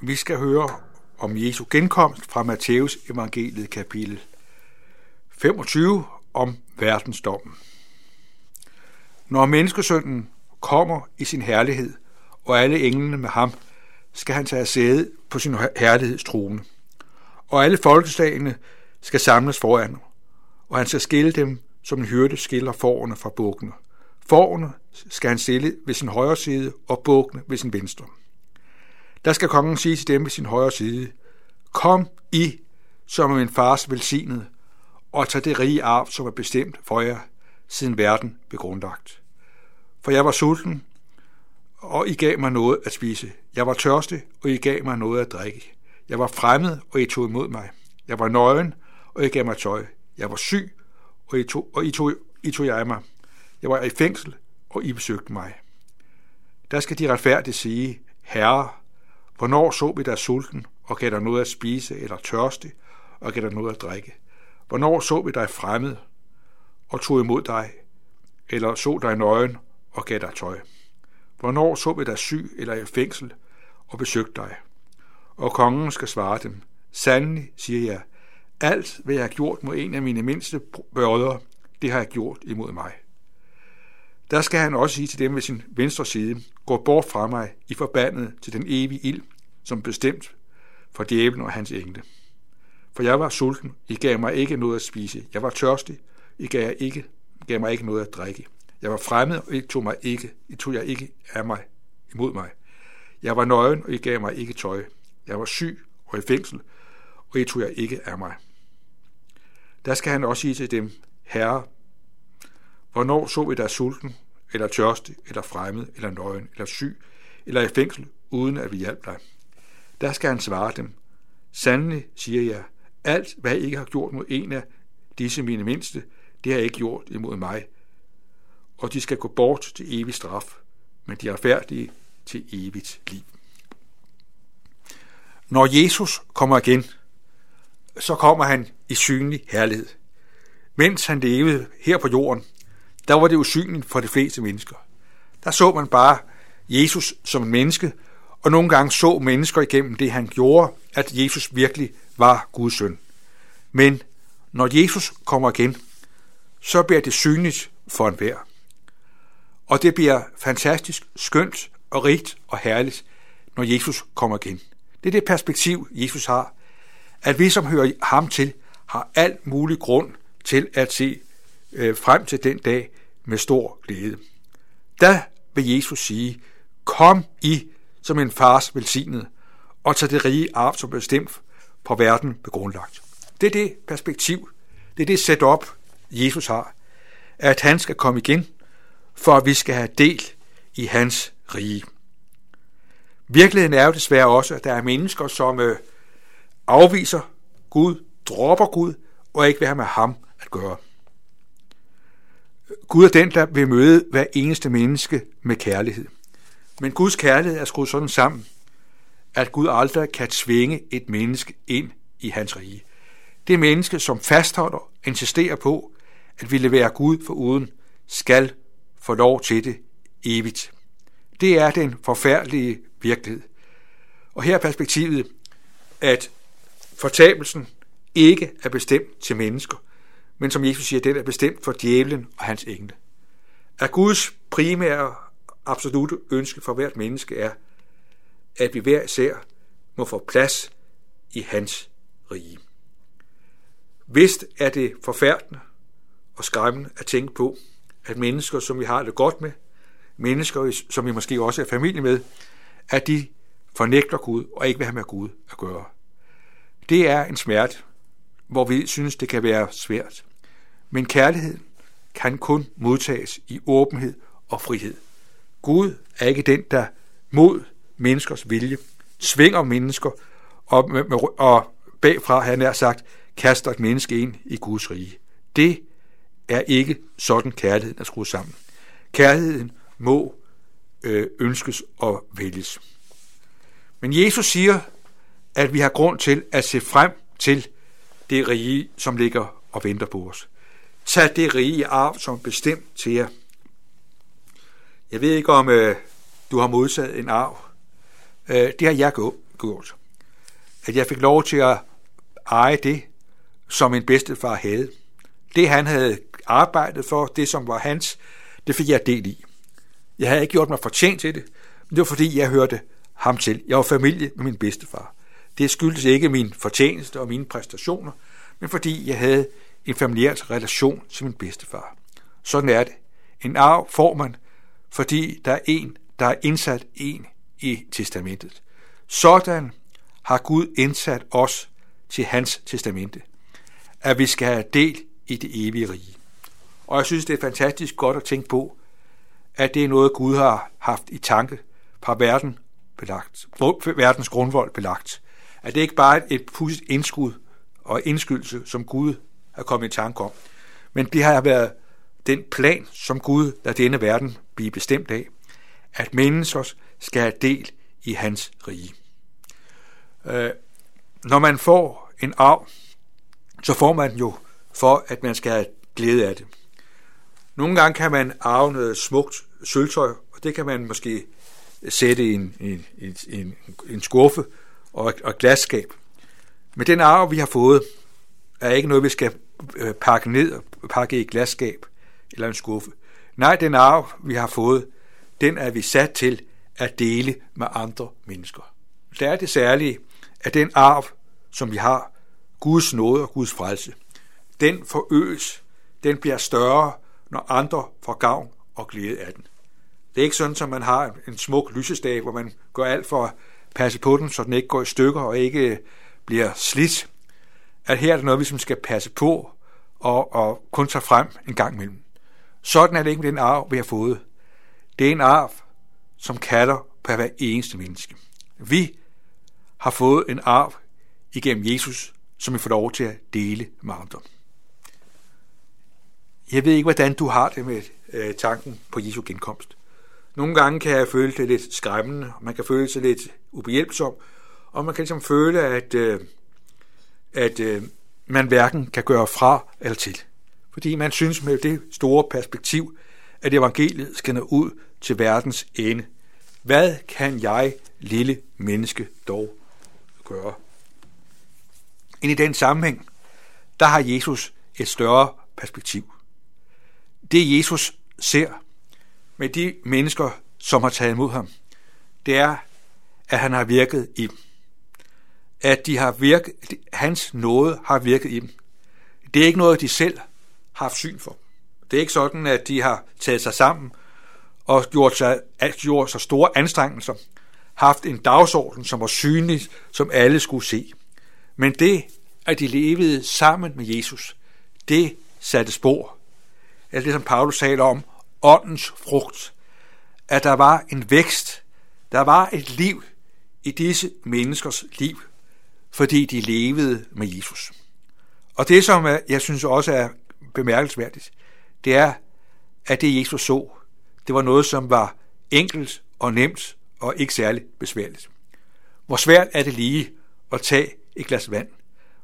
Vi skal høre om Jesu genkomst fra Matthæus evangeliet kapitel 25 om verdensdommen. Når menneskesønnen kommer i sin herlighed, og alle englene med ham, skal han tage sæde på sin herlighedstrone. Og alle folkeslagene skal samles foran ham, og han skal skille dem, som en hyrde skiller forerne fra bukkene. Forerne skal han stille ved sin højre side, og bukkene ved sin venstre. Der skal kongen sige til dem ved sin højre side, Kom I, som er min fars velsignet, og tag det rige arv, som er bestemt for jer, siden verden blev grundlagt. For jeg var sulten, og I gav mig noget at spise. Jeg var tørstig, og I gav mig noget at drikke. Jeg var fremmed, og I tog imod mig. Jeg var nøgen, og I gav mig tøj. Jeg var syg, og I tog, og I tog, I tog jeg mig. Jeg var i fængsel, og I besøgte mig. Der skal de retfærdigt sige, Herre, hvornår så vi dig sulten, og gav dig noget at spise, eller tørste, og gav dig noget at drikke? Hvornår så vi dig fremmed, og tog imod dig, eller så dig nøgen, og gav dig tøj? Hvornår så vi dig syg eller i fængsel, og besøgte dig? Og kongen skal svare dem, Sandelig, siger jeg, alt, hvad jeg har gjort mod en af mine mindste brødre, det har jeg gjort imod mig. Der skal han også sige til dem ved sin venstre side, gå bort fra mig i forbandet til den evige ild, som bestemt for djævlen og hans engle. For jeg var sulten, I gav mig ikke noget at spise. Jeg var tørstig, I gav, jeg ikke, gav mig ikke noget at drikke. Jeg var fremmed, og I tog, mig ikke, I tog jeg ikke af mig imod mig. Jeg var nøgen, og I gav mig ikke tøj. Jeg var syg og i fængsel, og I tog jeg ikke af mig der skal han også sige til dem, Herre, hvornår så vi dig sulten, eller tørstig, eller fremmed, eller nøgen, eller syg, eller i fængsel, uden at vi hjalp dig? Der skal han svare dem, Sandelig, siger jeg, alt, hvad I ikke har gjort mod en af disse mine mindste, det har I ikke gjort imod mig. Og de skal gå bort til evig straf, men de er færdige til evigt liv. Når Jesus kommer igen, så kommer han i synlig herlighed. Mens han levede her på jorden, der var det usynligt for de fleste mennesker. Der så man bare Jesus som en menneske, og nogle gange så mennesker igennem det, han gjorde, at Jesus virkelig var Guds søn. Men når Jesus kommer igen, så bliver det synligt for enhver. Og det bliver fantastisk skønt og rigt og herligt, når Jesus kommer igen. Det er det perspektiv, Jesus har at vi, som hører ham til, har alt mulig grund til at se øh, frem til den dag med stor glæde. Da vil Jesus sige, kom I som en fars velsignet, og tag det rige arv som bestemt på verden begrundlagt. Det er det perspektiv, det er det setup, Jesus har, at han skal komme igen, for at vi skal have del i hans rige. Virkeligheden er jo desværre også, at der er mennesker, som øh, afviser Gud, dropper Gud, og ikke vil have med ham at gøre. Gud er den, der vil møde hver eneste menneske med kærlighed. Men Guds kærlighed er skruet sådan sammen, at Gud aldrig kan tvinge et menneske ind i hans rige. Det menneske, som fastholder og insisterer på, at ville være Gud for uden, skal få lov til det evigt. Det er den forfærdelige virkelighed. Og her er perspektivet, at fortabelsen ikke er bestemt til mennesker, men som Jesus siger, den er bestemt for djævlen og hans engle. At Guds primære absolute ønske for hvert menneske er, at vi hver især må få plads i hans rige. Vist er det forfærdende og skræmmende at tænke på, at mennesker, som vi har det godt med, mennesker, som vi måske også er familie med, at de fornægter Gud og ikke vil have med Gud at gøre. Det er en smerte, hvor vi synes, det kan være svært. Men kærlighed kan kun modtages i åbenhed og frihed. Gud er ikke den, der mod menneskers vilje svinger mennesker og, og bagfra, han er sagt, kaster et menneske ind i Guds rige. Det er ikke sådan kærligheden er skruet sammen. Kærligheden må øh, ønskes og vælges. Men Jesus siger at vi har grund til at se frem til det rige, som ligger og venter på os. Tag det rige arv som bestemt til jer. Jeg ved ikke, om øh, du har modtaget en arv. Øh, det har jeg gjort. At jeg fik lov til at eje det, som min bedstefar havde. Det han havde arbejdet for, det som var hans, det fik jeg del i. Jeg havde ikke gjort mig fortjent til det, men det var fordi, jeg hørte ham til. Jeg var familie med min bedstefar. Det skyldtes ikke min fortjeneste og mine præstationer, men fordi jeg havde en familiær relation til min bedstefar. Sådan er det. En arv får man, fordi der er en, der er indsat en i testamentet. Sådan har Gud indsat os til hans testamente, at vi skal have del i det evige rige. Og jeg synes, det er fantastisk godt at tænke på, at det er noget, Gud har haft i tanke fra verden belagt, verdens grundvold belagt. At det ikke bare er et pudset indskud og indskyldelse, som Gud at komme i tanke om, men det har været den plan, som Gud lader denne verden blive bestemt af, at mennesker skal have del i hans rige. Øh, når man får en arv, så får man jo for, at man skal have glæde af det. Nogle gange kan man arve noget smukt sølvtøj, og det kan man måske sætte i en, en, en, en skuffe og et, og et glasskab. Men den arv, vi har fået, er ikke noget, vi skal øh, pakke ned og pakke i et glasskab eller en skuffe. Nej, den arv, vi har fået, den er vi sat til at dele med andre mennesker. Det er det særlige, at den arv, som vi har, Guds nåde og Guds frelse, den forøges, den bliver større, når andre får gavn og glæde af den. Det er ikke sådan, at man har en smuk lysestage, hvor man gør alt for at passe på den, så den ikke går i stykker og ikke bliver slidt. At her er det noget, vi som skal passe på og, og kun tage frem en gang imellem. Sådan er det ikke med den arv, vi har fået. Det er en arv, som kalder på hver eneste menneske. Vi har fået en arv igennem Jesus, som vi får lov til at dele med andre. Jeg ved ikke, hvordan du har det med øh, tanken på Jesu genkomst. Nogle gange kan jeg føle det lidt skræmmende, man kan føle sig lidt ubehjælpsom, og man kan ligesom føle, at, øh, at øh, man hverken kan gøre fra eller til. Fordi man synes med det store perspektiv, at evangeliet skal nå ud til verdens ende. Hvad kan jeg, lille menneske, dog gøre? Ind i den sammenhæng, der har Jesus et større perspektiv. Det Jesus ser med de mennesker, som har taget imod ham, det er, at han har virket i dem. At de har virket, hans nåde har virket i dem. Det er ikke noget, de selv har haft syn for. Det er ikke sådan, at de har taget sig sammen og gjort sig, gjort sig store anstrengelser, haft en dagsorden, som var synlig, som alle skulle se. Men det, at de levede sammen med Jesus, det satte spor. Eller det, som Paulus taler om, åndens frugt. At der var en vækst, der var et liv i disse menneskers liv, fordi de levede med Jesus. Og det, som jeg synes også er bemærkelsesværdigt, det er, at det Jesus så, det var noget, som var enkelt og nemt og ikke særlig besværligt. Hvor svært er det lige at tage et glas vand?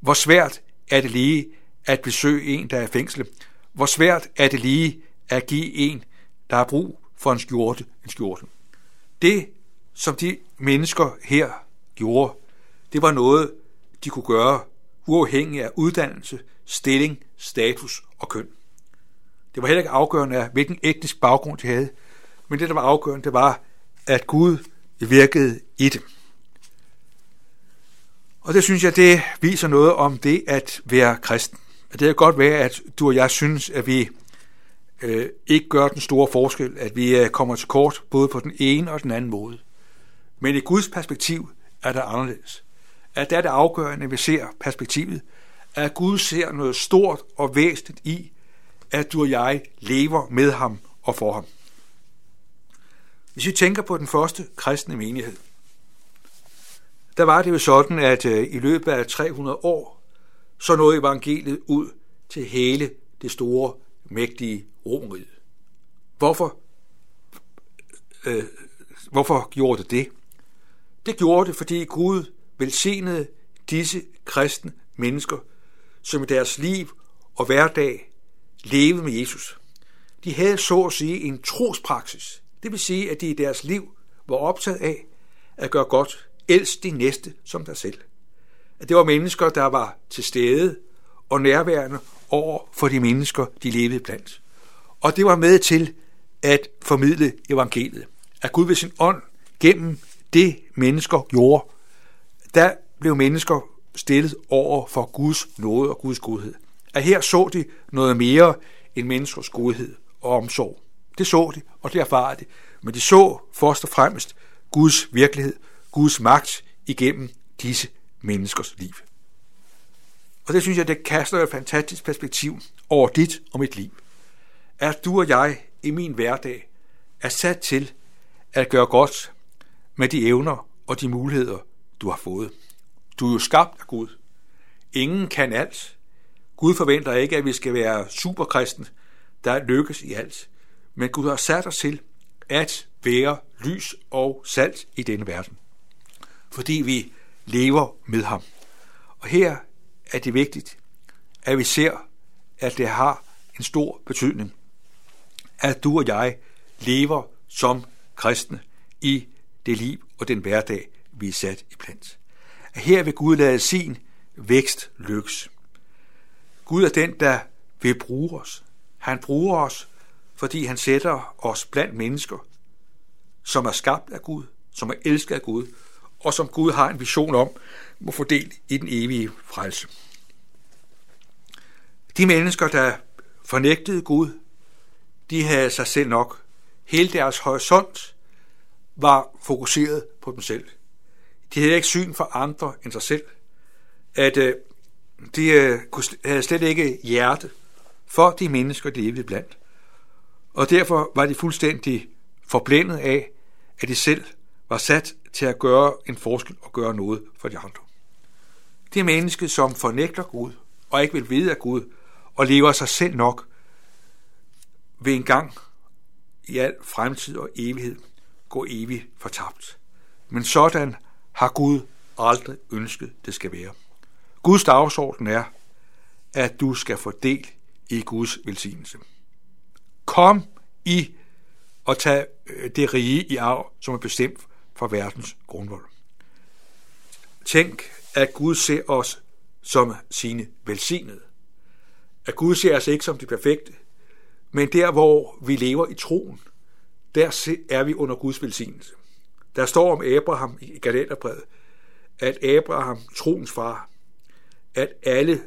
Hvor svært er det lige at besøge en, der er i fængsel? Hvor svært er det lige at give en, der har brug for en skjorte, en skjorte? Det, som de mennesker her gjorde, det var noget, de kunne gøre uafhængig af uddannelse, stilling, status og køn. Det var heller ikke afgørende af, hvilken etnisk baggrund de havde, men det, der var afgørende, det var, at Gud virkede i dem. Og det synes jeg, det viser noget om det at være kristen. Det kan godt være, at du og jeg synes, at vi øh, ikke gør den store forskel, at vi øh, kommer til kort både på den ene og den anden måde. Men i Guds perspektiv er det anderledes. At det er det afgørende, at vi ser perspektivet, at Gud ser noget stort og væsentligt i, at du og jeg lever med ham og for ham. Hvis vi tænker på den første kristne menighed, der var det jo sådan, at øh, i løbet af 300 år, så nåede evangeliet ud til hele det store, mægtige Romerige. Hvorfor, øh, hvorfor gjorde det det? Det gjorde det, fordi Gud velsignede disse kristne mennesker, som i deres liv og hverdag levede med Jesus. De havde så at sige en trospraksis. Det vil sige, at de i deres liv var optaget af at gøre godt elsk din næste som dig selv. At det var mennesker, der var til stede og nærværende over for de mennesker, de levede blandt. Og det var med til at formidle evangeliet. At Gud ved sin ånd gennem det mennesker gjorde, der blev mennesker stillet over for Guds nåde og Guds godhed. At her så de noget mere end menneskers godhed og omsorg. Det så de, og det erfarede de. Men de så først og fremmest Guds virkelighed, Guds magt igennem disse menneskers liv. Og det synes jeg, det kaster et fantastisk perspektiv over dit og mit liv. At du og jeg i min hverdag er sat til at gøre godt med de evner og de muligheder, du har fået. Du er jo skabt af Gud. Ingen kan alt. Gud forventer ikke, at vi skal være superkristen, der lykkes i alt. Men Gud har sat os til at være lys og salt i denne verden. Fordi vi lever med ham. Og her er det vigtigt, at vi ser, at det har en stor betydning, at du og jeg lever som kristne i det liv og den hverdag, vi er sat i plant. At her vil Gud lade sin vækst lykkes. Gud er den, der vil bruge os. Han bruger os, fordi han sætter os blandt mennesker, som er skabt af Gud, som er elsket af Gud, og som Gud har en vision om, må få del i den evige frelse. De mennesker, der fornægtede Gud, de havde sig selv nok. Hele deres horisont var fokuseret på dem selv. De havde ikke syn for andre end sig selv. At øh, de øh, havde slet ikke hjerte for de mennesker, de levede blandt. Og derfor var de fuldstændig forblændet af, at de selv var sat til at gøre en forskel og gøre noget for de andre. Det er mennesker, som fornægter Gud og ikke vil vide af Gud og lever sig selv nok, vil en gang i al fremtid og evighed gå evigt fortabt. Men sådan har Gud aldrig ønsket, det skal være. Guds dagsorden er, at du skal få del i Guds velsignelse. Kom i og tag øh, det rige i arv, som er bestemt for verdens grundvold. Tænk, at Gud ser os som sine velsignede. At Gud ser os ikke som de perfekte, men der, hvor vi lever i troen, der er vi under Guds velsignelse. Der står om Abraham i Galaterbrevet, at Abraham, troens far, at alle,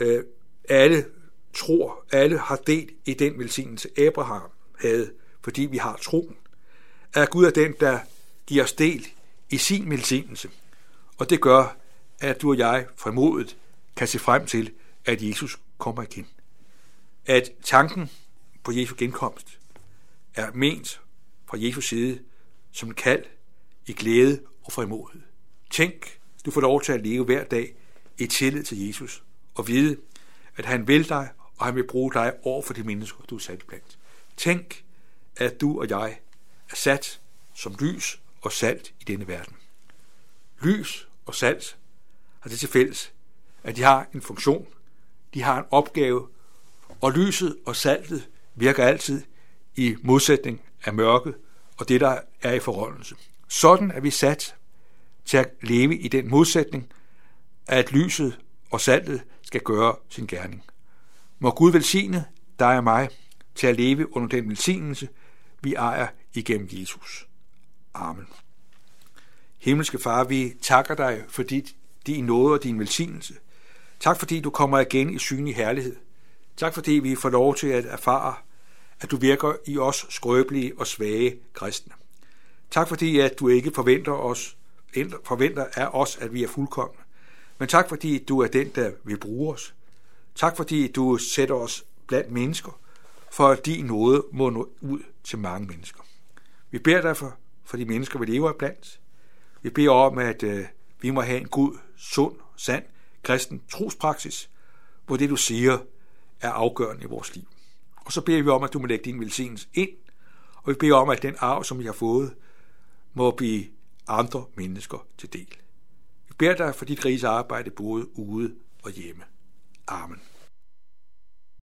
øh, alle tror, alle har del i den velsignelse, Abraham havde, fordi vi har troen. At Gud er den, der giver os del i sin velsignelse. Og det gør, at du og jeg frimodet kan se frem til, at Jesus kommer igen. At tanken på Jesu genkomst er ment fra Jesus side som en kald i glæde og frimodighed. Tænk, du får lov til at leve hver dag i tillid til Jesus og vide, at han vil dig, og han vil bruge dig over for de mennesker, du er sat blandt. Tænk, at du og jeg er sat som lys og salt i denne verden. Lys og salt har det til fælles, at de har en funktion, de har en opgave, og lyset og saltet virker altid i modsætning af mørket og det, der er i forholdelse. Sådan er vi sat til at leve i den modsætning, at lyset og saltet skal gøre sin gerning. Må Gud velsigne dig og mig til at leve under den velsignelse, vi ejer igennem Jesus. Amen. Himmelske Far, vi takker dig for dit, din nåde og din velsignelse. Tak fordi du kommer igen i synlig herlighed. Tak fordi vi får lov til at erfare, at du virker i os skrøbelige og svage kristne. Tak fordi at du ikke forventer, os, forventer af os, at vi er fuldkomne. Men tak fordi du er den, der vil bruge os. Tak fordi du sætter os blandt mennesker, for at din nåde må nå ud til mange mennesker. Vi beder derfor for de mennesker, vi lever blandt. Vi beder om, at øh, vi må have en god, sund, sand, kristen trospraksis, hvor det, du siger, er afgørende i vores liv. Og så beder vi om, at du må lægge din velsignelse ind, og vi beder om, at den arv, som vi har fået, må blive andre mennesker til del. Vi beder dig for dit riges arbejde både ude og hjemme. Amen.